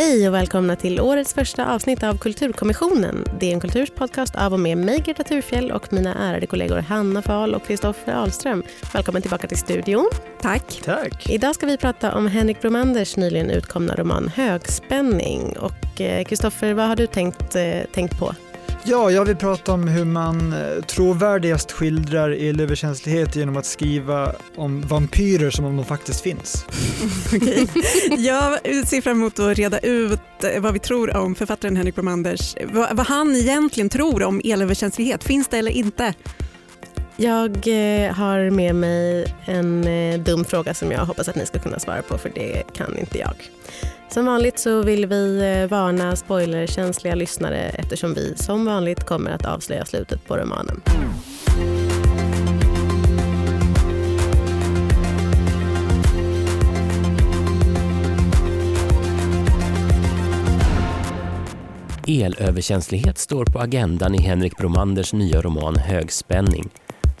Hej och välkomna till årets första avsnitt av Kulturkommissionen. Det är en kulturspodcast av och med mig Greta Thurfjell och mina ärade kollegor Hanna Fahl och Kristoffer Ahlström. Välkommen tillbaka till studion. Tack. Tack. Idag ska vi prata om Henrik Bromanders nyligen utkomna roman Högspänning. Och eh, Kristoffer, vad har du tänkt, eh, tänkt på? Ja, jag vill prata om hur man eh, trovärdigast skildrar elöverkänslighet genom att skriva om vampyrer som om de faktiskt finns. Okej. Jag ser fram emot att reda ut eh, vad vi tror om författaren Henrik Bromanders, vad, vad han egentligen tror om elöverkänslighet. Finns det eller inte? Jag eh, har med mig en eh, dum fråga som jag hoppas att ni ska kunna svara på för det kan inte jag. Som vanligt så vill vi eh, varna spoilerkänsliga lyssnare eftersom vi som vanligt kommer att avslöja slutet på romanen. Elöverkänslighet står på agendan i Henrik Bromanders nya roman Högspänning.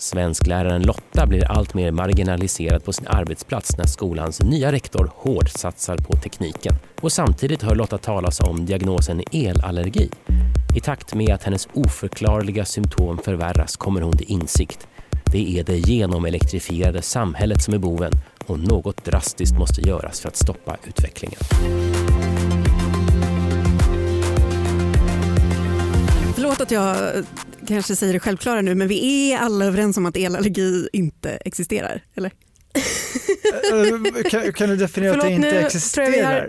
Svenskläraren Lotta blir allt mer marginaliserad på sin arbetsplats när skolans nya rektor hårt satsar på tekniken. Och samtidigt hör Lotta talas om diagnosen elallergi. I takt med att hennes oförklarliga symptom förvärras kommer hon till insikt. Det är det genomelektrifierade samhället som är boven och något drastiskt måste göras för att stoppa utvecklingen. Förlåt att jag kanske säger det självklara nu, men vi är alla överens om att elallergi inte existerar, eller? Eh, kan, kan du definiera att det Förlåt, inte existerar?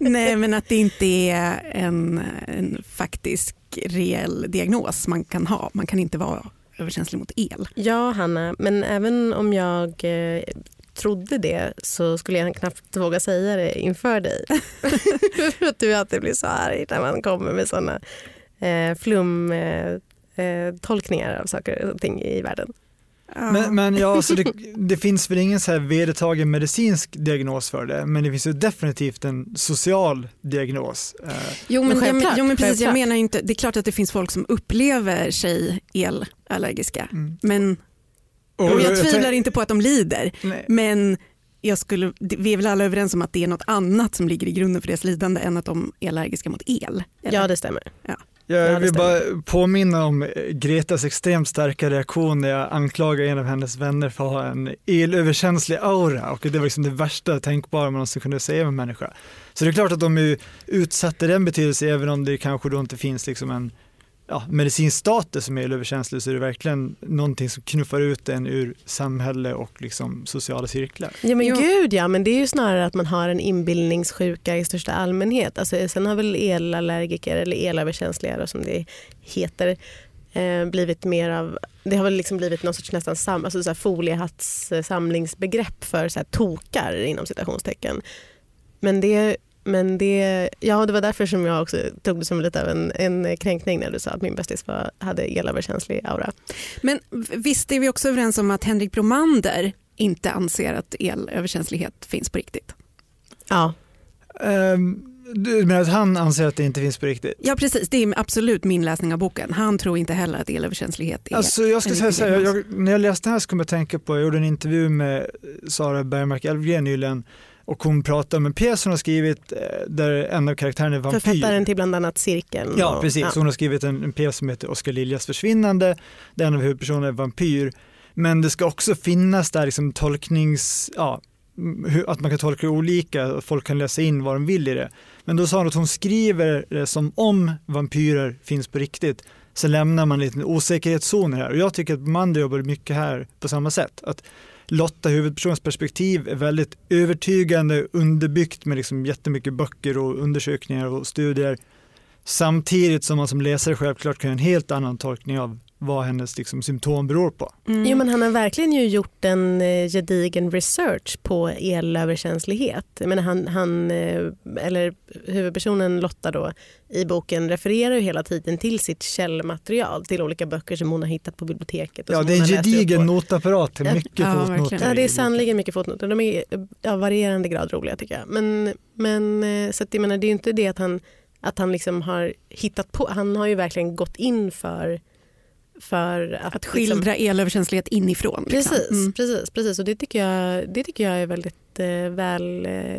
Nej, men att det inte är en, en faktisk reell diagnos man kan ha. Man kan inte vara överkänslig mot el. Ja, Hanna, men även om jag eh, trodde det så skulle jag knappt våga säga det inför dig. För att du alltid blir så arg när man kommer med såna eh, flum eh, eh, tolkningar av saker och ting i världen. Men, men ja, alltså det, det finns väl ingen så här vedertagen medicinsk diagnos för det, men det finns ju definitivt en social diagnos. Eh, Jo men, Men ja, men, självklart, jo, men precis, jag menar inte, det är klart att det finns folk som upplever sig elallergiska, Mm. men och och jag jag tvivlar inte på att de lider, Nej. men jag skulle, vi är väl alla överens om att det är något annat som ligger i grunden för deras lidande än att de är allergiska mot el? eller? Ja, det stämmer. Ja, Jag vill bara påminna om eh, Gretas extremt starka reaktion när jag anklagar en av hennes vänner för att ha en elöverkänslig aura och det var liksom det värsta tänkbara man någonsin kunde säga om en människa. Så det är klart att de är utsatta i den betydelsen även om det kanske då inte finns liksom en ja, medicinsk status som är elöverkänslig så är det verkligen någonting som knuffar ut en ur samhälle och liksom sociala cirklar. Ja men Jo. gud ja, men det är ju snarare att man har en inbildningssjuka i största allmänhet. Alltså, sen har väl elallergiker eller elöverkänsliga som det heter eh, blivit mer av, det har väl liksom blivit någon sorts nästan sam, alltså så här foliehatts eh, samlingsbegrepp för så här tokar inom citationstecken. Men det, men det, ja det var därför som jag också tog det som lite av en, en kränkning när du sa att min bästis var, hade elöverkänslig aura. Men visst är vi också överens om att Henrik Bromander inte anser att elöverkänslighet finns på riktigt? Ja, Um, du menar att han anser att det inte finns på riktigt? Ja precis, det är absolut min läsning av boken. Han tror inte heller att elöverkänslighet är Alltså jag ska säga så här, jag, när jag läste den här så kom jag att tänka på, jag gjorde en intervju med Sara Bergmark Elfgren nyligen och hon pratade om en pjäs hon har skrivit eh, där en av karaktärerna är vampyr. författaren till bland annat Cirkeln. Ja och- precis, ja. hon har skrivit en, en pjäs som heter Oskar Liljas försvinnande där en av huvudpersonerna är vampyr. Men det ska också finnas där liksom tolknings, ja, mm, att man kan tolka det olika, att folk kan läsa in vad de vill i det. Men då sa hon att hon skriver det som om vampyrer finns på riktigt. Så lämnar man lite osäkerhetszoner här och jag tycker att Mander jobbar mycket här på samma sätt. Att Lotta, huvudpersonens perspektiv, är väldigt övertygande, underbyggt med liksom jättemycket böcker och undersökningar och studier. Samtidigt som man som läsare självklart kan göra en helt annan tolkning av vad hennes liksom, symptom beror på. Mm. Jo men han har verkligen ju gjort en eh, gedigen research på elöverkänslighet. Jag menar, han, han, eh, eller huvudpersonen Lotta då, i boken refererar ju hela tiden till sitt källmaterial, till olika böcker som hon har hittat på biblioteket. Och Ja, det är en gedigen notapparat till Ja, mycket ja, fotnoter. verkligen. Ja, det är i sannoliken mycket fotnoter. De är av varierande grad roliga tycker jag. Men, men eh, så att jag menar, det är ju inte det att han, att han liksom har hittat på, han har ju verkligen gått in för, för att, Att liksom- skildra elöverkänslighet inifrån. liksom. Precis, Mm. precis, precis. Och det tycker jag, det tycker jag är väldigt eh, väl eh,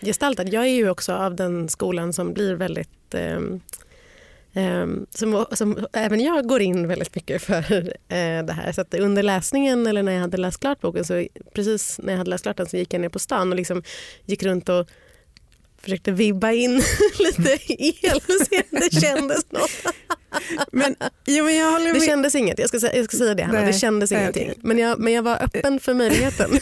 gestaltad. Jag är ju också av den skolan som blir väldigt eh, som, som, även jag går in väldigt mycket för uh, det här. Så under läsningen eller när jag hade läst klart boken, så precis när jag hade läst klart den så gick jag ner på stan och liksom gick runt och försökte vibba in lite el det kändes något. Men, jo, men jag håller med. Det kändes inget, jag ska, säga, jag ska säga det Hanna, det kändes Nej, ingenting. Men, jag, men jag var öppen för möjligheten.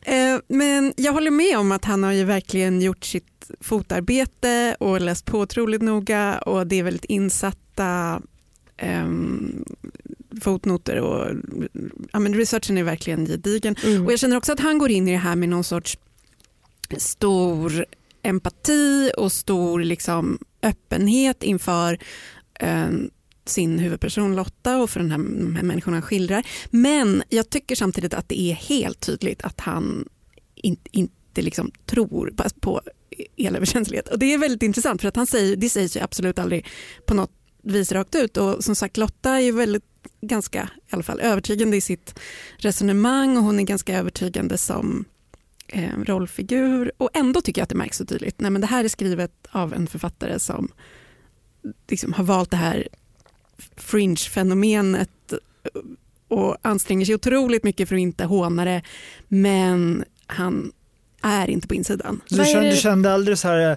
Eh, men jag håller med om att han har ju verkligen gjort sitt fotarbete och läst på otroligt noga och det är väldigt insatta um, fotnoter och ja, men researchen är verkligen gedigen. Mm. Och jag känner också att han går in i det här med någon sorts stor empati och stor liksom, öppenhet inför eh, sin huvudperson Lotta och för den här, de här människorna han skildrar. Men jag tycker samtidigt att det är helt tydligt att han in, inte liksom tror på, på elöverkänslighet. Och det är väldigt intressant för att han säger, det sägs ju absolut aldrig på något vis rakt ut. Och som sagt Lotta är väldigt ganska i alla fall övertygande i sitt resonemang och hon är ganska övertygande som eh, rollfigur och ändå tycker jag att det märks så tydligt. Nej, men det här är skrivet av en författare som liksom har valt det här fringe-fenomenet och anstränger sig otroligt mycket för att inte håna det men han är inte på insidan. Du kände, du kände aldrig så här,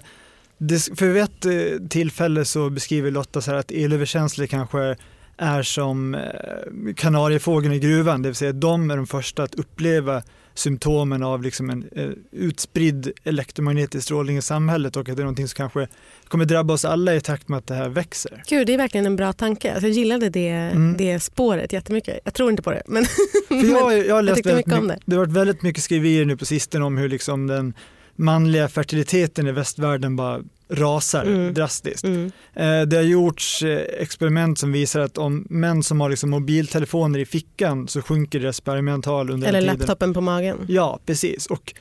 för vid ett eh, tillfälle så beskriver Lotta så att elöverkänslig kanske är som eh, kanariefågeln i gruvan, det vill säga de är de första att uppleva symptomen av liksom en eh, utspridd elektromagnetisk strålning i samhället och att det är någonting som kanske kommer drabba oss alla i takt med att det här växer. Gud, det är verkligen en bra tanke. Alltså, jag gillade det, mm. det spåret jättemycket. Jag tror inte på det, men, För jag, jag, har läst jag mycket om det. Det har varit väldigt mycket skriverier nu på sistone om hur liksom den manliga fertiliteten i västvärlden bara rasar mm. drastiskt. Mm. Eh, det har gjorts eh, experiment som visar att om män som har liksom mobiltelefoner i fickan så sjunker deras spermiantal under Eller laptopen på magen. Ja, precis. Och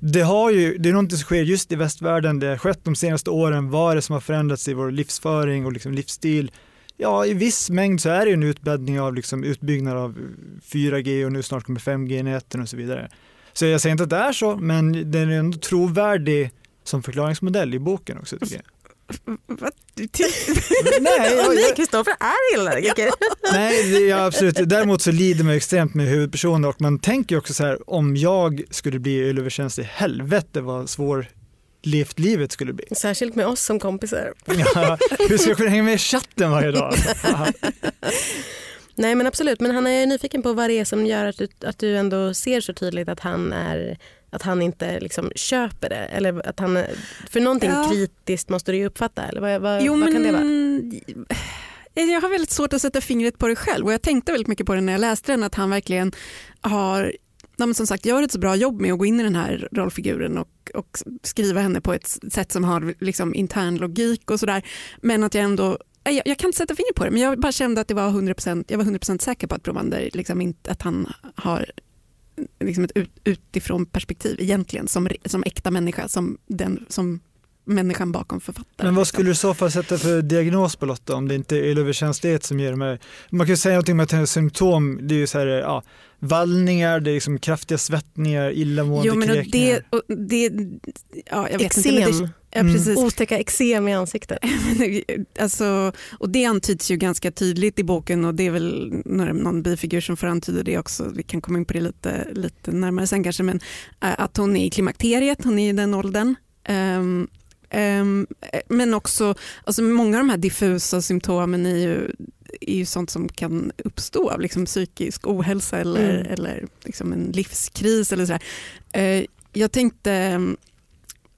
det, har ju, det är något som sker just i västvärlden, det har skett de senaste åren. Vad är det som har förändrats i vår livsföring och liksom livsstil? Ja, i viss mängd så är det en utbäddning av liksom utbyggnad av 4G och nu snart kommer 5G-näten och så vidare. Så jag säger inte att det är så, men den är ändå trovärdig som förklaringsmodell i boken också tycker jag. Nej, jag, ni Kristoffer är allergiker. Nej, ja, absolut. Däremot så lider man extremt med huvudpersonen och man tänker också så här om jag skulle bli elöverkänslig, helvete vad svår levt livet skulle bli. Särskilt med oss som kompisar. Ja, hur ska jag kunna hänga med i chatten varje dag? Nej men absolut, men han är nyfiken på vad det är som gör att du, att du ändå ser så tydligt att han är att han inte liksom köper det? Eller att han, för någonting ja. kritiskt måste du ju uppfatta. Eller vad, vad, jo, vad kan det vara? Jag har väldigt svårt att sätta fingret på det själv och jag tänkte väldigt mycket på det när jag läste den att han verkligen har som sagt, gör ett så bra jobb med att gå in i den här rollfiguren och, och skriva henne på ett sätt som har liksom intern logik och sådär. Men att jag ändå jag, jag, kan inte sätta fingret på det men jag bara kände att det var 100%, jag var 100% säker på att Bromander, liksom inte, att han har liksom ett ut, utifrån perspektiv egentligen som, som äkta människa, som, den, som människan bakom författaren. Men vad skulle du så fall sätta för diagnos på Lotta om det inte är elöverkänslighet som ger de här, man kan ju säga någonting om att hennes symptom, det är ju så här, ja, vallningar, det är liksom kraftiga svettningar, illamående, jo, men kräkningar. Det, det, ja, jag vet Eksem. inte, det, ja, mm. Otäcka eksem i ansiktet. alltså, och det antyds ju ganska tydligt i boken och det är väl någon bifigur som får antyda det också. Vi kan komma in på det lite, lite närmare sen kanske. Men äh, att hon är i klimakteriet, hon är i den åldern. Um, um, men också, alltså många av de här diffusa symptomen är ju är ju sånt som kan uppstå av liksom psykisk ohälsa eller, mm. eller liksom en livskris. Eller sådär. Uh, jag tänkte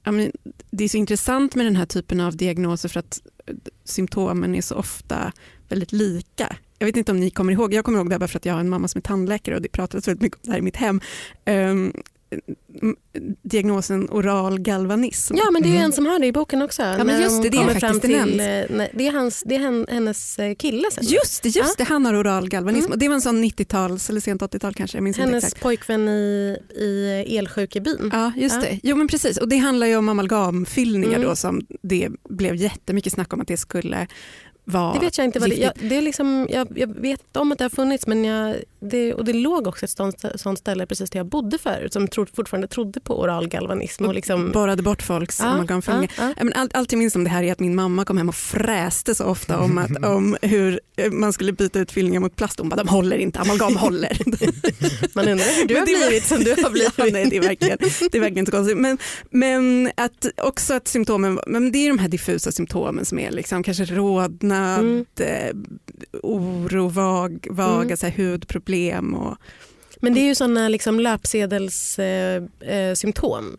ja, men det är så intressant med den här typen av diagnoser för att eh, symptomen är så ofta väldigt lika. Jag vet inte om ni kommer ihåg, jag kommer ihåg det här bara för att jag har en mamma som är tandläkare och det pratades väldigt mycket om det här i mitt hem. Um, diagnosen oral galvanism. Ja men det är mm. en som har det i boken också. Ja, men just det, det är fram till, nej, det är, hans, det är hennes eh, kille sen. Just det, just ja. det han har oral galvanism. Mm. Det var en sån 90-tals eller sent 80-tal kanske. Jag minns hennes inte pojkvän i, i Elsjukebyn. Ja just ja. det. Jo men precis och det handlar ju om amalgamfyllningar mm. då som det blev jättemycket snack om att det skulle var Det vet jag inte. Vad det, jag, det är liksom, jag, jag vet om att det har funnits men jag, det, och det låg också ett sånt, sånt ställe precis där jag bodde förut som tro, fortfarande trodde på oral galvanism. Och liksom, borrade bort folks amalgamfyllningar. ja, ja. Ja, men allt, allt jag minns om det här är att min mamma kom hem och fräste så ofta om, att, om hur eh, man skulle byta ut fyllningar mot plast. Hon bara, de håller inte, amalgam håller. Man undrar hur du Men har blivit som du har blivit. Ja, nej, det, är verkligen, det är verkligen inte konstigt. Men, men att också att symptomen, men det är de här diffusa symptomen som är liksom, kanske rodnad, Mm. eh, oro, vag, vaga Mm. så här, hudproblem. Och, Men det är ju sådana liksom löpsedelssymptom. Eh. Eh,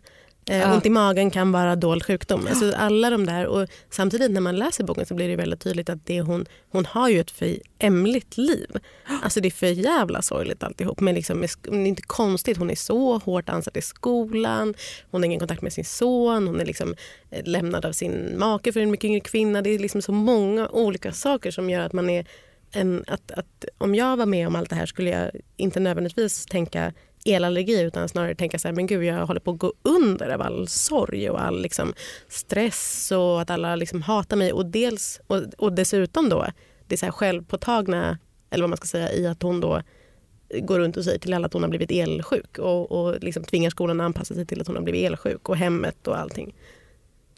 Ja. Ont i magen kan vara dold sjukdom. Alltså alla de där. Och samtidigt när man läser boken så blir det väldigt tydligt att det hon, hon har ju ett för ämligt liv. Alltså det är för jävla sorgligt alltihop. Men liksom, det är inte konstigt. Hon är så hårt ansatt i skolan. Hon har ingen kontakt med sin son. Hon är liksom eh, lämnad av sin make för en mycket yngre kvinna. Det är liksom så många olika saker som gör att man är en, att, att om jag var med om allt det här skulle jag inte nödvändigtvis tänka elallergi utan snarare tänka så här, men gud jag håller på att gå under av all sorg och all liksom, stress och att alla liksom hatar mig. Och, dels, och, och dessutom då det så här självpåtagna, eller vad man ska säga, i att hon då går runt och säger till alla att hon har blivit elsjuk och, och liksom tvingar skolan att anpassa sig till att hon har blivit elsjuk och hemmet och allting.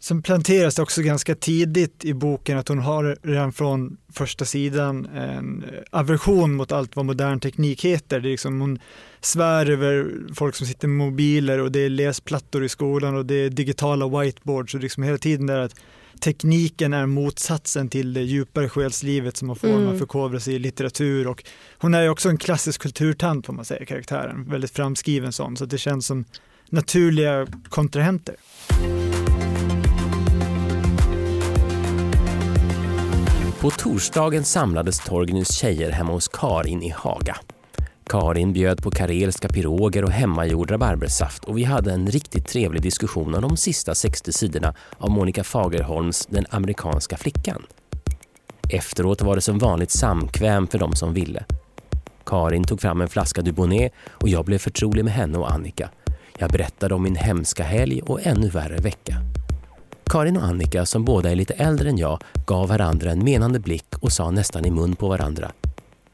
Sen planteras det också ganska tidigt i boken att hon har redan från första sidan en aversion mot allt vad modern teknik heter. Det är liksom, hon svär över folk som sitter med mobiler och det är läsplattor i skolan och det är digitala whiteboards och liksom hela tiden där att tekniken är motsatsen till det djupare själslivet som man får när man Mm. förkovrar sig i litteratur och hon är ju också en klassisk kulturtant får man säga, karaktären, väldigt framskriven sån så att det känns som naturliga kontrahenter. På torsdagen samlades Torgnys tjejer hemma hos Karin i Haga. Karin bjöd på karelska piroger och hemmagjord rabarbersaft och vi hade en riktigt trevlig diskussion om de sista 60 sidorna av Monica Fagerholms Den amerikanska flickan. Efteråt var det som vanligt samkväm för de som ville. Karin tog fram en flaska Dubonnet och jag blev förtrolig med henne och Annika. Jag berättade om min hemska helg och ännu värre vecka. Karin och Annika, som båda är lite äldre än jag, gav varandra en menande blick och sa nästan i mun på varandra.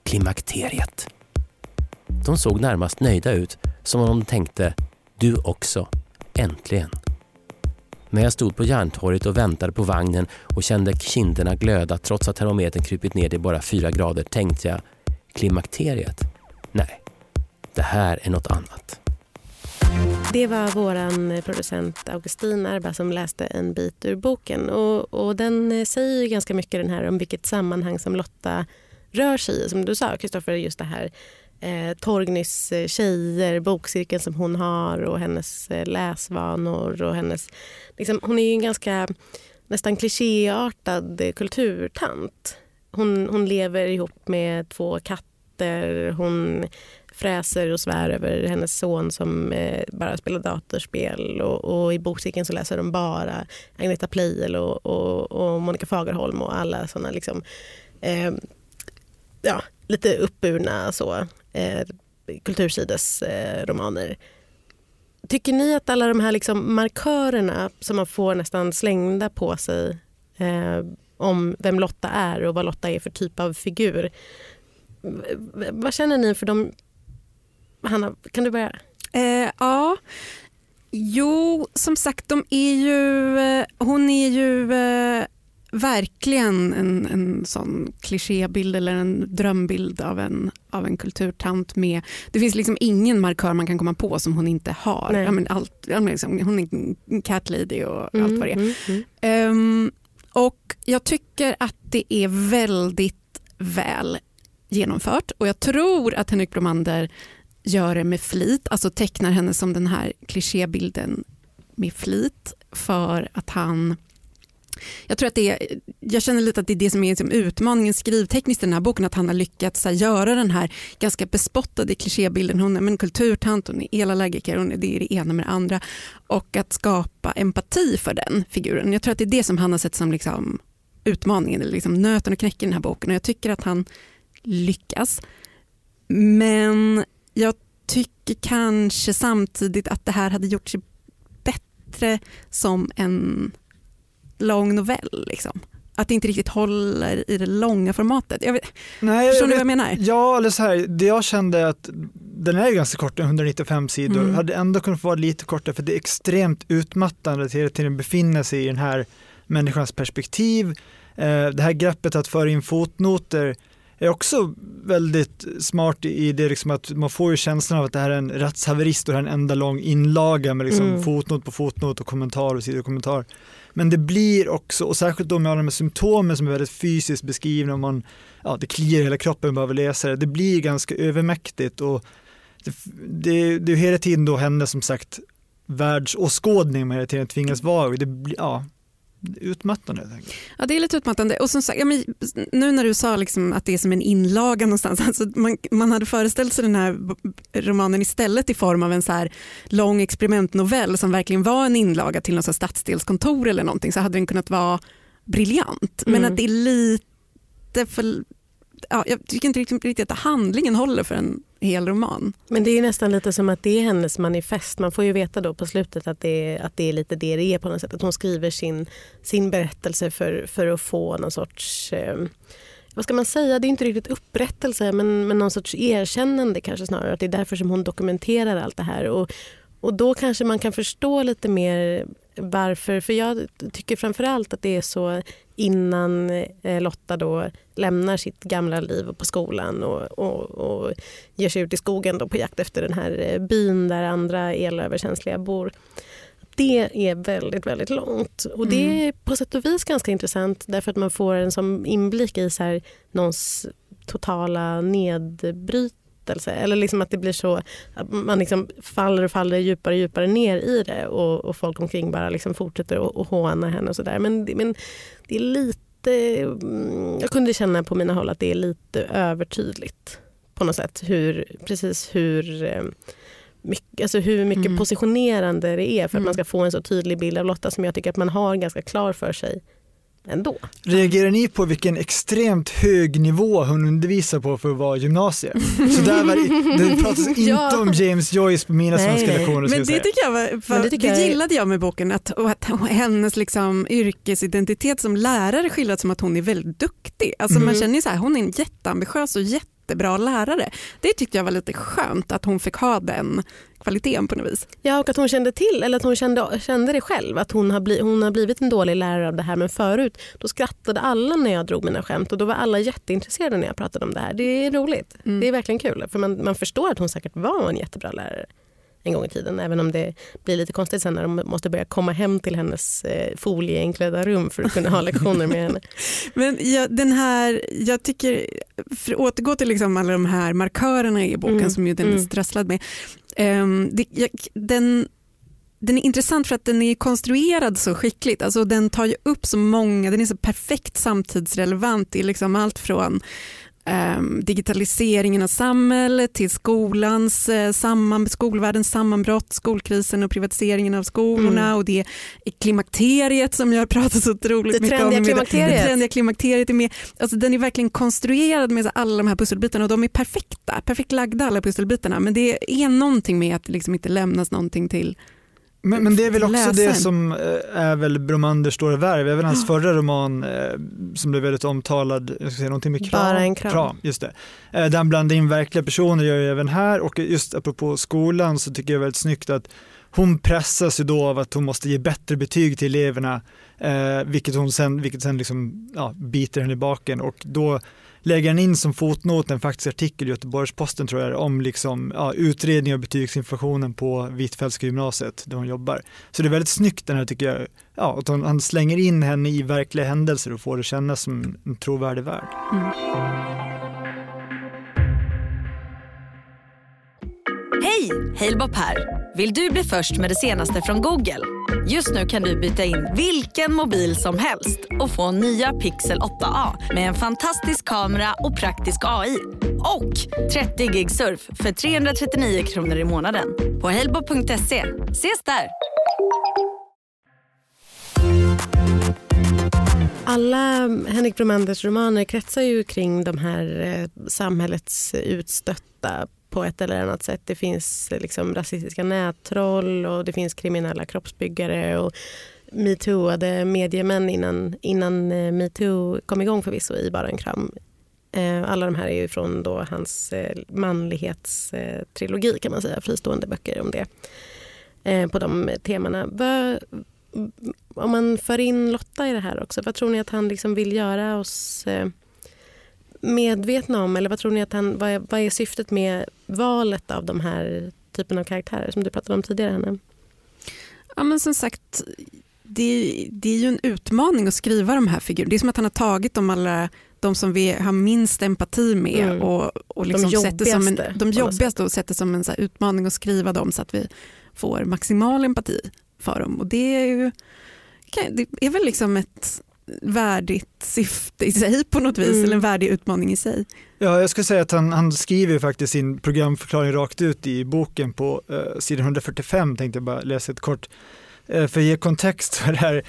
Klimakteriet. De såg närmast nöjda ut, som om de tänkte du också, äntligen. När jag stod på Järntorget och väntade på vagnen och kände kinderna glöda trots att termometern krupit ner till bara fyra grader tänkte jag klimakteriet? Nej, det här är något annat. Det var vår eh, producent Augustin Erba som läste en bit ur boken. Och, och den eh, säger ju ganska mycket den här om vilket sammanhang som Lotta rör sig i. Som du sa, Kristoffer, just det här eh, Torgnys eh, tjejer, bokcirkeln som hon har och hennes eh, läsvanor. Och hennes, liksom, hon är ju en ganska nästan klichéartad kulturtant. Hon, hon lever ihop med två katter. Hon fräser och svär över hennes son som eh, bara spelar datorspel och, och i bokcirkeln så läser de bara Agneta Pleijel och, och, och Monica Fagerholm och alla såna liksom, eh, ja, lite uppburna så, eh, kultursidesromaner. Eh, romaner. Tycker ni att alla de här liksom markörerna som man får nästan slängda på sig eh, om vem Lotta är och vad Lotta är för typ av figur. Vad känner ni för de Hanna, kan du börja? Eh, ja, jo som sagt de är ju, eh, hon är ju eh, verkligen en, en sån klichébild eller en drömbild av en, av en kulturtant med, det finns liksom ingen markör man kan komma på som hon inte har. Ja, men allt, ja, men liksom, hon är en cat lady och allt vad det är. Mm, mm. Ehm, och jag tycker att det är väldigt väl genomfört och jag tror att Henrik Bromander gör det med flit, alltså tecknar henne som den här klichébilden med flit för att han jag tror att det är, jag känner lite att det är det som är liksom utmaningen skrivtekniskt i den här boken, att han har lyckats så här, göra den här ganska bespottade klichébilden. Hon är en kulturtant, hon är elallergiker, hon är det, är det ena med det andra. Och att skapa empati för den figuren. Jag tror att det är det som han har sett som liksom utmaningen, eller liksom nöten och knäcken i den här boken. Och jag tycker att han lyckas. Men jag tycker kanske samtidigt att det här hade gjort sig bättre som en lång novell. Liksom. att det inte riktigt håller i det långa formatet. Jag vet, Nej, förstår jag du vad jag menar? Ja, eller så här, det jag kände att den är ganska kort, 195 sidor, Mm. hade ändå kunnat vara lite kortare för det är extremt utmattande att hela tiden befinna sig i den här människans perspektiv. Eh, det här greppet att föra in fotnoter är också väldigt smart i det liksom att man får ju känslan av att det här är en rättshaverist och det här är en enda lång inlaga med liksom Mm. fotnot på fotnot och kommentar och sidokommentar. Men det blir också, och särskilt då med alla de här symptomen som är väldigt fysiskt beskrivna, om man, ja, det kliar i hela kroppen bara av att läsa det, det blir ganska övermäktigt och det, det, det är hela tiden då henne som sagt världsåskådning man hela tiden tvingas vara. Det ja, utmattande. Ja, det är lite utmattande. Och som sagt, ja, men, nu när du sa liksom att det är som en inlaga någonstans, alltså man, man hade föreställt sig den här romanen istället i form av en så här lång experimentnovell som verkligen var en inlaga till något så stadsdelskontor eller någonting så hade den kunnat vara briljant. Men Mm. att det är lite för... Ja, jag tycker inte riktigt, riktigt att handlingen håller för en hel roman. Men det är nästan lite som att det är hennes manifest. Man får ju veta då på slutet att det är, att det är lite det det är på något sätt. Att hon skriver sin, sin berättelse för, för att få någon sorts, eh, vad ska man säga, det är inte riktigt upprättelse men, men någon sorts erkännande kanske snarare. Att det är därför som hon dokumenterar allt det här. Och, och då kanske man kan förstå lite mer varför. För jag tycker framförallt att det är så innan eh, Lotta då lämnar sitt gamla liv på skolan och, och, och ger sig ut i skogen då på jakt efter den här eh, byn där andra elöverkänsliga bor. Det är väldigt, väldigt långt. Och det Mm. är på sätt och vis ganska intressant därför att man får en som inblick i så här, någons totala nedbrytelse. Eller liksom att det blir så att man liksom faller och faller djupare och djupare ner i det och, och folk omkring bara liksom fortsätter att håna henne och sådär. Men, men det är lite, mm, jag kunde känna på mina håll att det är lite övertydligt på något sätt. Hur, precis hur eh, mycket, alltså hur mycket Mm. positionerande det är för att Mm. man ska få en så tydlig bild av Lotta som jag tycker att man har ganska klar för sig ändå. Reagerar ni på vilken extremt hög nivå hon undervisar på för att vara gymnasie? Så där var det, det pratas inte Ja. om James Joyce på mina Nej, svenska nej. lektioner. Men jag det säga. tycker jag var, för Men det det, tycker jag är- gillade jag med boken, att, och att hennes liksom yrkesidentitet som lärare skildras som att hon är väldigt duktig. Alltså Man Mm. känner ju så här, hon är en jätteambitiös och jättebra lärare. Det tyckte jag var lite skönt att hon fick ha den kvaliteten på något vis. Ja, och att hon kände till, eller att hon kände, kände det själv, att hon har, bli, hon har blivit en dålig lärare av det här. Men förut då skrattade alla när jag drog mina skämt och då var alla jätteintresserade när jag pratade om det här. Det är roligt. Mm. Det är verkligen kul. För man, man förstår att hon säkert var en jättebra lärare en gång i tiden. Även om det blir lite konstigt sen när de måste börja komma hem till hennes eh, folieinklädda rum för att kunna ha lektioner med henne. Men jag, den här, jag tycker, för att återgå till liksom alla de här markörerna i boken Mm, som ju den är mm. strasslad med. Ehm, det, jag, den, den är intressant för att den är konstruerad så skickligt. Alltså den tar ju upp så många, den är så perfekt samtidsrelevant i liksom allt från digitaliseringen av samhället till skolans, eh, samman, skolvärldens sammanbrott, skolkrisen och privatiseringen av skolorna Mm. och det klimakteriet som jag har pratat så otroligt Det mycket om. klimakteriet. Det trendiga klimakteriet är med. Alltså den är verkligen konstruerad med alla de här pusselbitarna och de är perfekta, perfekt lagda alla pusselbitarna men det är någonting med att det liksom inte lämnas någonting till Men, men det är väl också det som eh, är väl Bromanders stora värv, även hans förra roman eh, som blev väldigt omtalad, jag ska säga någonting med kram. Bara en kram. just det. Eh, Där han blandar in verkliga personer, gör ju även här och just apropå skolan så tycker jag väldigt snyggt att hon pressas ju då av att hon måste ge bättre betyg till eleverna, eh, vilket hon sen, vilket sen liksom, ja, biter henne i baken och då lägger han in som fotnot en faktisk artikel i Göteborgs-Posten tror jag om liksom, ja, utredning av betygsinflationen på Hvitfeldtska gymnasiet där hon jobbar. Så det är väldigt snyggt den här tycker jag, ja, att hon, han slänger in henne i verkliga händelser och får det kännas som en trovärdig värld. Hej! Halebop här. Vill du bli först med det senaste från Google? Just nu kan du byta in vilken mobil som helst och få nya Pixel 8A med en fantastisk kamera och praktisk AI. Och 30 gig surf för 339 kronor i månaden på halebop.se. Ses där! Alla Henrik Bromanders romaner kretsar ju kring de här eh, samhällets utstötta på ett eller annat sätt. Det finns liksom rasistiska nättroll och det finns kriminella kroppsbyggare och metooade mediemän innan, innan eh, metoo kom igång förvisso i Bara en kram. Eh, alla de här är ju från då hans eh, manlighetstrilogi kan man säga, fristående böcker om det. På de temana. Om man för in Lotta i det här också, vad tror ni att han liksom vill göra oss medvetna om? Eller vad tror ni att han, vad är, vad är syftet med valet av de här typen av karaktärer som du pratade om tidigare, Hanna? Ja, men som sagt, det, det är ju en utmaning att skriva de här figurerna. Det är som att han har tagit de alla de som vi har minst empati med Mm. och, och liksom De sätter som en, jobbigaste, de jobbigaste och sätter som en så utmaning att skriva dem så att vi får maximal empati för dem. Och det är ju det är väl liksom ett värdigt syfte i sig på något vis, Mm. eller en värdig utmaning i sig. Ja, jag skulle säga att han, han skriver faktiskt sin programförklaring rakt ut i boken på eh, sidan 145, tänkte jag bara läsa ett kort. Eh, för att ge kontext för det här.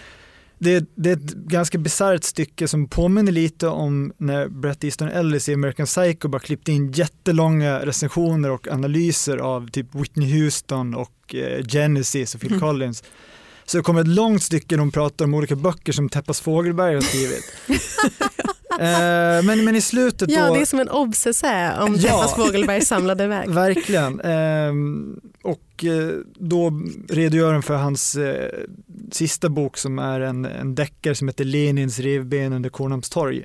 Det, det är ett ganska bisarrt stycke som påminner lite om när Bret Easton Ellis i American Psycho bara klippte in jättelånga recensioner och analyser av typ Whitney Houston och eh, Genesis och Phil Mm. Collins. Så det kommer ett långt stycke där de pratar om olika böcker som Teppas Fågelberg har skrivit. eh, men, men i slutet Ja, då... det är som en obsessä om Ja. Teppas Fågelbergs samlade verk. Verkligen. Ehm, och eh, då redogör han för hans eh, sista bok som är en, en deckare som heter Lenins revben under Kornhamnstorg.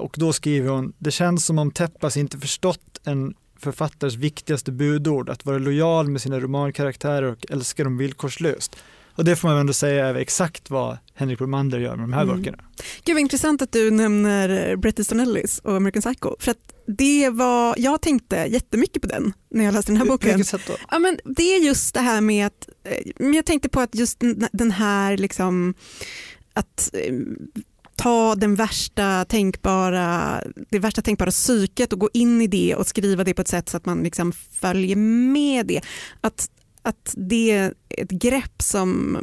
Och då skriver hon, det känns som om Teppas inte förstått en författares viktigaste budord, att vara lojal med sina romankaraktärer och älska dem villkorslöst. Och det får man ändå säga är exakt vad Henrik Bromander gör med de här Mm. böckerna. Gud vad intressant att du nämner Bret Easton Ellis och American Psycho. För att det var, jag tänkte jättemycket på den när jag läste den här På boken. vilket sätt då? Ja, men det är just det här med att, eh, jag tänkte på att just den- den här liksom att eh, ta den värsta tänkbara, det värsta tänkbara psyket och gå in i det och skriva det på ett sätt så att man liksom följer med det. Att, att det är ett grepp som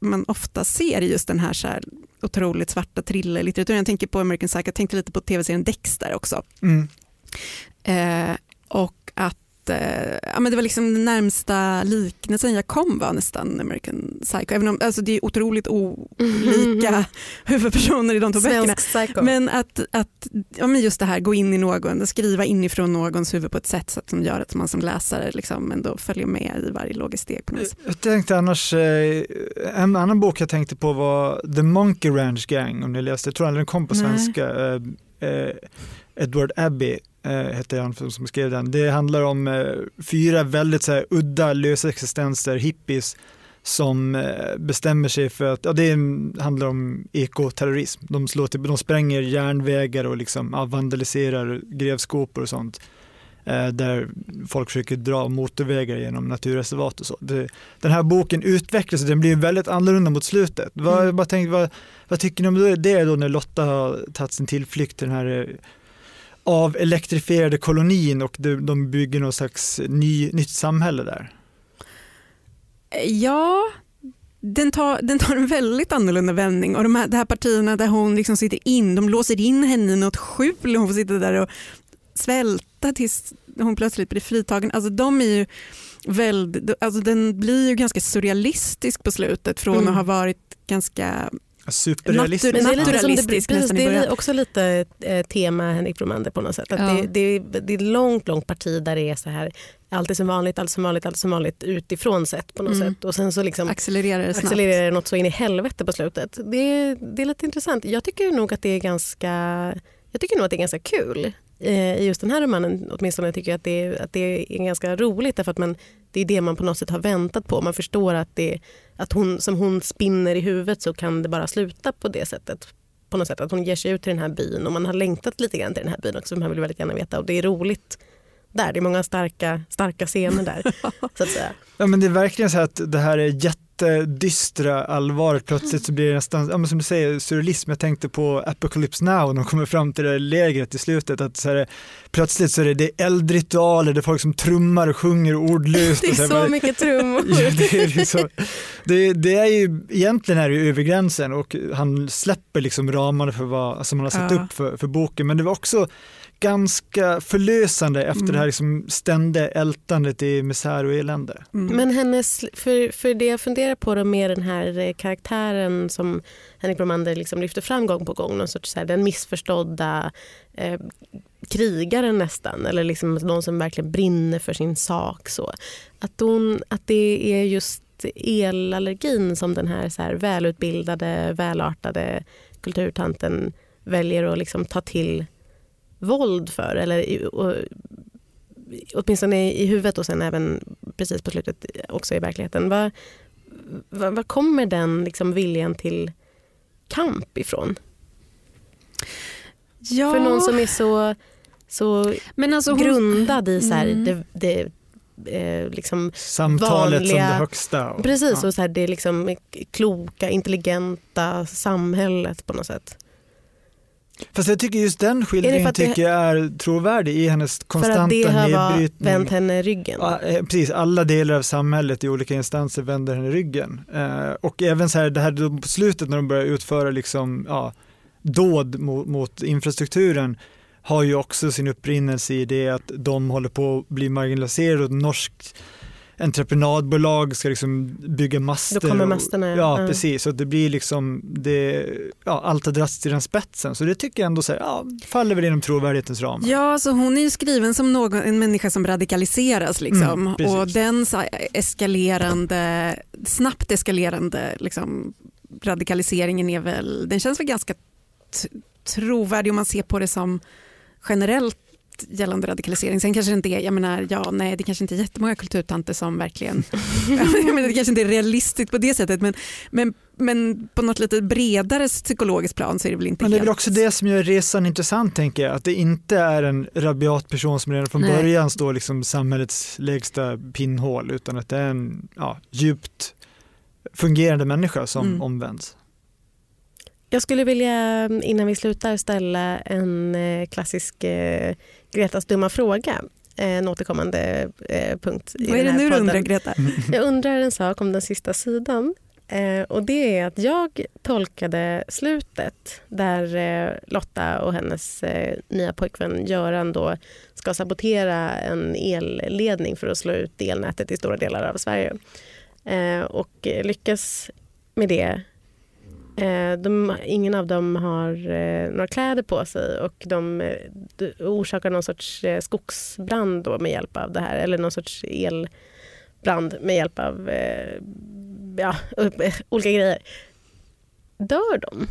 man ofta ser i just den här, så här otroligt svarta thrillerlitteraturen. Jag tänker på American Psycho, jag tänkte lite på tv-serien Dexter också. Mm. Eh, och att eh, ja, men det var liksom den närmsta liknelsen jag kom var nästan American Psycho. Även om alltså, det är otroligt olika huvudpersoner i de två böckerna. Psycho. Men att, att ja, men just det här, gå in i någon, skriva inifrån någons huvud på ett sätt så att som gör att man som läsare liksom ändå följer med i varje logiskt steg. På något vis. Jag tänkte annars, eh, en annan bok jag tänkte på var The Monkey Ranch Gang, om ni läste, jag tror aldrig den kom på Nej. svenska. Eh, eh, Edward Abbey eh, hette han som skrev den. Det handlar om eh, fyra väldigt så här, udda lösa existenser, hippies, som eh, bestämmer sig för att, ja det handlar om ekoterrorism. De, slår till, de spränger järnvägar och liksom, ja, vandaliserar grävskopor och sånt. Eh, där folk försöker dra motorvägar genom naturreservat och så. Det, den här boken utvecklas och den blir väldigt annorlunda mot slutet. Vad, Mm. jag bara tänkte, vad, vad tycker ni om det då när Lotta har tagit sin tillflykt till den här eh, av elektrifierade kolonin och de, de bygger någon slags ny, nytt samhälle där? Ja, den tar, den tar en väldigt annorlunda vändning och de här, de här partierna där hon liksom sitter in, de låser in henne i något skjul och hon får sitta där och svälta tills hon plötsligt blir fritagen. Alltså de är ju väldigt, alltså den blir ju ganska surrealistisk på slutet från Mm. att ha varit ganska Superrealistiskt. Natur- Men det det, naturalistisk precis, är också lite eh, tema Henrik Bromander på något sätt. Att Ja. det, det, det är långt, långt parti där det är så här allt är som vanligt, allt som vanligt, allt som vanligt utifrån sett på något Mm. sätt. Och sen så liksom accelererar det snabbt. accelererar det något så in i helvete på slutet. Det, är- det är lite intressant. Jag tycker nog att det är ganska, jag tycker nog att det är ganska kul eh, i just den här romanen. Åtminstone tycker jag att det, är- att det är ganska roligt därför att man, det är det man på något sätt har väntat på. Man förstår att, det, att hon, som hon spinner i huvudet så kan det bara sluta på det sättet. På något sätt att hon ger sig ut till den här byn och man har längtat lite grann till den här byn också. Man vill väldigt gärna veta och det är roligt där. Det är många starka, starka scener där. så att säga. Ja men det är verkligen så här att det här är jättedystra allvaret. Plötsligt så blir det nästan, ja, men som du säger, surrealism. Jag tänkte på Apocalypse Now när de kommer fram till det där lägret i slutet. Att så här, plötsligt så är det, det är eldritualer, det är folk som trummar och sjunger ordlöst. Det är så här, så mycket trummor. Ja, det, är liksom, det, det är ju, egentligen är det ju över gränsen och han släpper liksom ramarna för vad som han har satt Ja. upp för, för boken. Men det var också ganska förlösande efter Mm. det här liksom ständiga ältandet i misär och elände. Mm. Men hennes, för, för det jag funderar på då med den här eh, karaktären som Henrik Bromander liksom lyfter fram gång på gång, någon sorts så här, den missförstådda eh, krigaren nästan, eller liksom någon som verkligen brinner för sin sak. Så. Att, hon, att det är just elallergin som den här, så här välutbildade, välartade kulturtanten väljer att liksom ta till våld för. Eller, i- och, åtminstone i huvudet och sen även precis på slutet också i verkligheten. Var, var, var kommer den liksom viljan till kamp ifrån? ja, För någon som är så, så men alltså hon, grundad i så här, Mm. det, det, eh, liksom, Samtalet som Vanliga- det högsta. och- precis, ja. och så här, det liksom kloka, intelligenta samhället på något sätt. Fast jag tycker just den Är skildringen för det- tycker jag är trovärdig i hennes För konstanta att det har nedbrytning. vänt henne ryggen. Ja, eh, precis, alla delar av samhället i olika instanser vänder henne ryggen. Eh, och även så här, det här då på slutet när de börjar utföra liksom, ja, dåd mot, mot infrastrukturen har ju också sin upprinnelse i det att de håller på att bli marginaliserade och norskt entreprenadbolag ska liksom bygga master. Då kommer och- masterna, ja. Ja, Ja. precis. Så det blir liksom, det, ja, allt har dragits till den spetsen. Så det tycker jag ändå så här, ja, faller väl inom trovärdighetens ramar. Ja, alltså hon är ju skriven som någon, en människa som radikaliseras. Liksom. Mm, och den så eskalerande, snabbt eskalerande liksom, radikaliseringen är väl, den känns väl ganska trovärdig om man ser på det som generellt gällande radikalisering. Sen kanske det inte är, jag menar, ja, nej, det kanske inte är jättemånga kulturtanter som verkligen, menar, det kanske inte är realistiskt på det sättet, men, men, men på något lite bredare psykologiskt plan så är det väl inte Men det är väl också det som gör resan intressant tänker jag, att det inte är en rabiat person som redan från Nej. början står liksom samhällets lägsta pinnhål utan att det är en ja, djupt fungerande människa som Mm. omvänds. Jag skulle vilja innan vi slutar ställa en eh, klassisk eh, Gretas dumma fråga. Eh, En återkommande eh, punkt i Vad är det nu du undrar Greta? Jag undrar en sak om den sista sidan. Eh, och det är att jag tolkade slutet där eh, Lotta och hennes eh, nya pojkvän Göran då ska sabotera en elledning för att slå ut elnätet i stora delar av Sverige. Eh, och lyckas med det. Eh, de, ingen av dem har eh, några kläder på sig och de eh, d- orsakar någon sorts skogsbrand med hjälp av det här eller någon sorts elbrand med hjälp av ja, olika grejer. Dör de?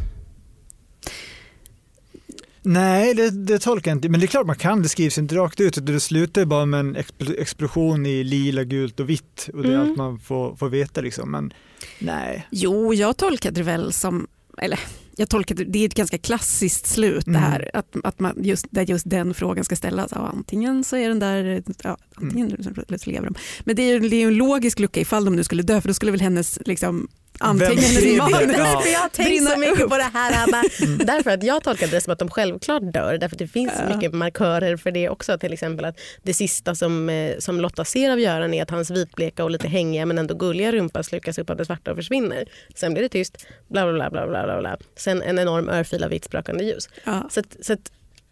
Nej, det, det tolkar jag inte. Men det är klart man kan, det skrivs inte rakt ut. Det slutar bara med en expl- explosion i lila, gult och vitt. Och det är Mm. allt man får, får veta. Liksom. Men nej, Jo, jag tolkade det väl som, eller jag tolkade, det är ett ganska klassiskt slut Mm. det här, att, att man just, där just den frågan ska ställas. Ja, antingen så är den där, ja, antingen eller så lever de. Men det är ju det är ju en logisk lucka ifall de nu skulle dö, för då skulle väl hennes liksom, skrev det? manus Ja. Jag har tänkt brinna så mycket upp. på det här Hanna. Därför att jag tolkade det som att de självklart dör. Därför att det finns Ja. mycket markörer för det också. Till exempel att det sista som, eh, som Lotta ser av Göran är att hans vitbleka och lite hängiga men ändå gulliga rumpa slukas upp av det svarta och försvinner. Sen blir det tyst. Bla bla bla bla bla bla. bla. Sen en enorm örfil av vitt sprakande ljus. Ja. Så, att, så att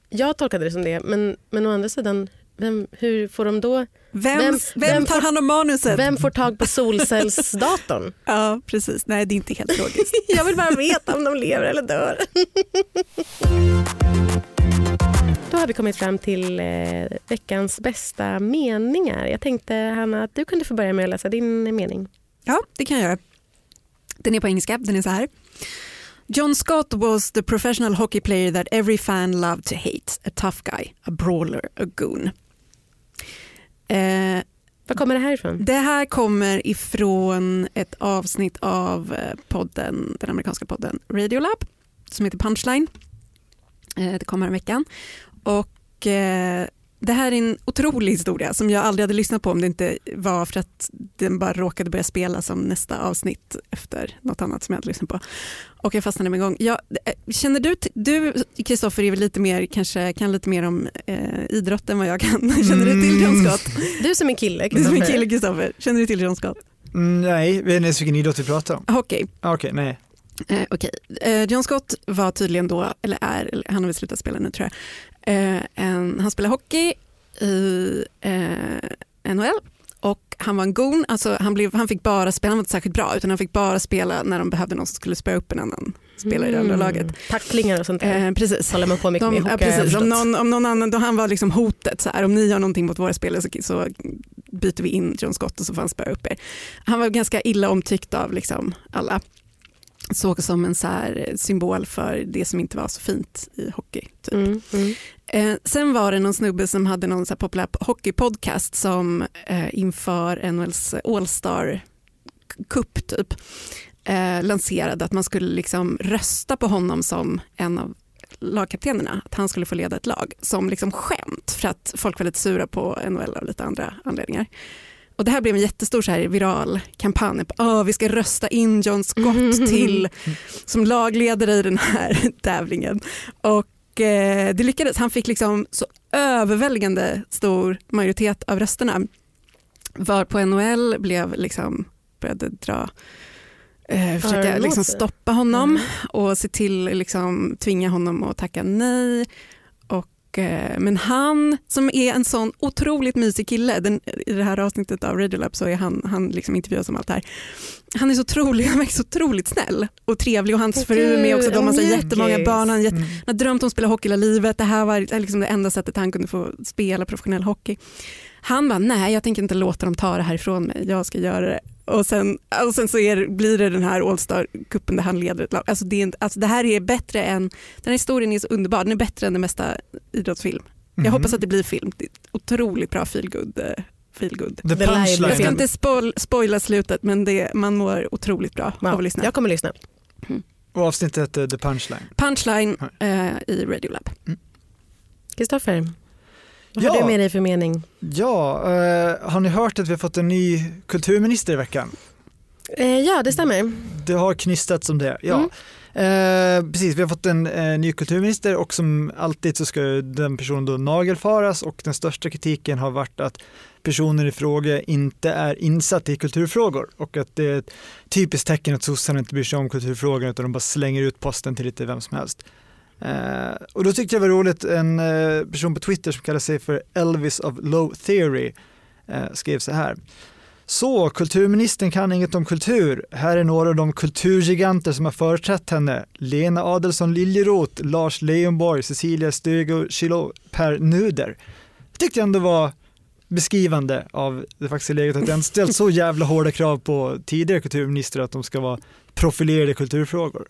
jag tolkade det som det. Men, men å andra sidan, vem, hur får de då... Vem, Vem- vem, tar får- hand om manuset? Vem får tag på solcellsdatorn? Ja, precis. Nej, det är inte helt logiskt. Jag vill bara veta om de lever eller dör. Då har vi kommit fram till eh, veckans bästa meningar. Jag tänkte Hanna att du kunde få börja med att läsa din mening. Ja, det kan jag göra. Den är på engelska, den är så här. John Scott was the professional hockey player that every fan loved to hate. A tough guy, a brawler, a goon. Eh, Var kommer det här ifrån? det här kommer ifrån ett avsnitt av eh, podden, den amerikanska podden Radiolab som heter Punchline. Eh, det kommer en veckan. Och eh, det här är en otrolig historia som jag aldrig hade lyssnat på om det inte var för att den bara råkade börja spela som nästa avsnitt efter något annat som jag hade lyssnat på. Och jag fastnade med en gång. Jag, eh, känner du, du Kristoffer är väl lite mer, kanske kan lite mer om eh, idrott än vad jag kan. Känner du till John Scott? Du som är kille, Du som är kille Kristoffer, känner du till John Scott? Mm, nej, vet inte ens vilken idrott vi pratar om. Hockey. Okej, nej. Eh, okej. eh, John Scott var tydligen då, eller är, eller han har väl slutat spela nu tror jag, Eh, en, han spelade hockey i eh, NHL och han var en gon, alltså han, blev, han fick bara spela, han var inte särskilt bra utan han fick bara spela när de behövde någon som skulle spöa upp en annan spelare i det andra laget. Tacklingar och sånt där. Eh, precis. håller man på mycket De, med ja, hockey, har jag precis. Om, någon, om någon annan, då han var liksom hotet, så här, om ni gör någonting mot våra spelare så, så byter vi in John Scott och så får han spöa upp er. Han var ganska illa omtyckt av liksom alla. Såg som en så här symbol för det som inte var så fint i hockey. Typ. Mm, mm. Eh, sen var det någon snubbe som hade någon så här populär hockeypodcast som eh, inför NHLs All-Star Cup typ, eh, lanserade att man skulle liksom rösta på honom som en av lagkaptenerna, att han skulle få leda ett lag som liksom skämt för att folk var lite sura på NHL av lite andra anledningar. Och det här blev en jättestor så här viral kampanj. På, "Åh, vi ska rösta in John Scott till som lagledare i den här tävlingen. Och eh, det lyckades. Han fick liksom så överväldigande stor majoritet av rösterna. Var på NHL blev liksom, började dra eh, försöka liksom stoppa honom Mm. och se till liksom tvinga honom att tacka nej. Eh, men han som är en sån otroligt mysig kille, den, i det här avsnittet av Radiolab så är han, han liksom intervjuas om allt det här. Han är så otrolig, han verkar så otroligt snäll och trevlig och hans Åh, fru är med också. De har så jättemånga barn, han, har jätte, Mm. han har drömt om att spela hockey hela livet. Det här var liksom det enda sättet han kunde få spela professionell hockey. Han bara, nej jag tänker inte låta dem ta det här ifrån mig, jag ska göra det. Och sen, och sen så är, blir det den här All-Star-cupen där han leder ett lag. Alltså det, är, inte- alltså det här är bättre än, den här historien är så underbar, den är bättre än den mesta idrottsfilm. Jag Mhm. hoppas att det blir film, det är otroligt bra feelgood. eh, Jag ska inte spoil, spoila slutet men det, man mår otroligt bra av att Wow. lyssna. Jag kommer lyssna. Och avsnittet hette The punchline. Punchline eh, i Radiolab. Kristoffer, vad Ja. har du med dig för mening? Ja, eh, har ni hört att vi har fått en ny kulturminister i veckan? Eh, ja, det stämmer. Det har knystats om det, ja. Eh, precis, vi har fått en eh, ny kulturminister och som alltid så ska den personen då nagelfaras och den största kritiken har varit att personen i fråga inte är insatt i kulturfrågor och att det är ett typiskt tecken att sossarna inte bryr sig om kulturfrågor utan de bara slänger ut posten till lite vem som helst. Eh, och då tyckte jag det var roligt, en eh, person på Twitter som kallar sig för Elvis of Low Theory eh, skrev så här. Så, kulturministern kan inget om kultur. Här är några av de kulturgiganter som har företrätt henne. Lena Adelsohn Liljeroth, Lars Leijonborg, Cecilia Stöger, Kilo, Per Nuder. Jag tyckte jag ändå var beskrivande av det faktiska läget att den ställt så jävla hårda krav på tidigare kulturministrar att de ska vara profilerade i kulturfrågor.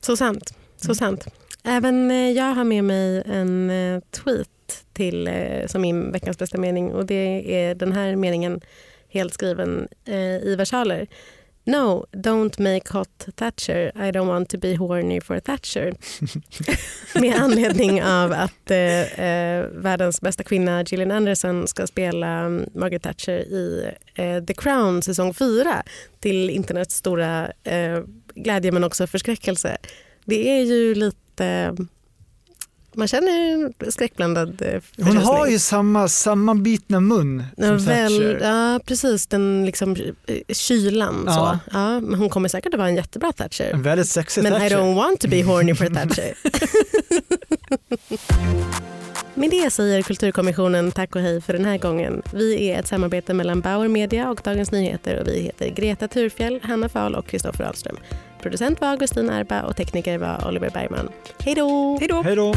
Så sant. Så sant. Även eh, jag har med mig en eh, tweet till, eh, som min veckans bästa mening och det är den här meningen helt skriven eh, i versaler. No, don't make hot Thatcher. I don't want to be horny for Thatcher. Med anledning av att eh, eh, världens bästa kvinna Gillian Anderson ska spela mm, Margaret Thatcher i eh, The Crown säsong 4 till internets stora eh, glädje men också förskräckelse. Det är ju lite... Man känner skräckblandad eh, Hon förtjusning. har ju samma sammanbitna mun som Ja, väl, ja, precis. Den liksom, eh, kylan. Ja. Så. Ja, men hon kommer säkert att vara en jättebra Thatcher. En väldigt sexig Men I Thatcher. don't want to be horny for Thatcher. Med det säger Kulturkommissionen tack och hej för den här gången. Vi är ett samarbete mellan Bauer Media och Dagens Nyheter och vi heter Greta Thurfjell, Hanna Fahl och Kristoffer Ahlström. Producent var Augustin Erba och tekniker var Oliver Bergman. Hej då! Hej då! Hej då!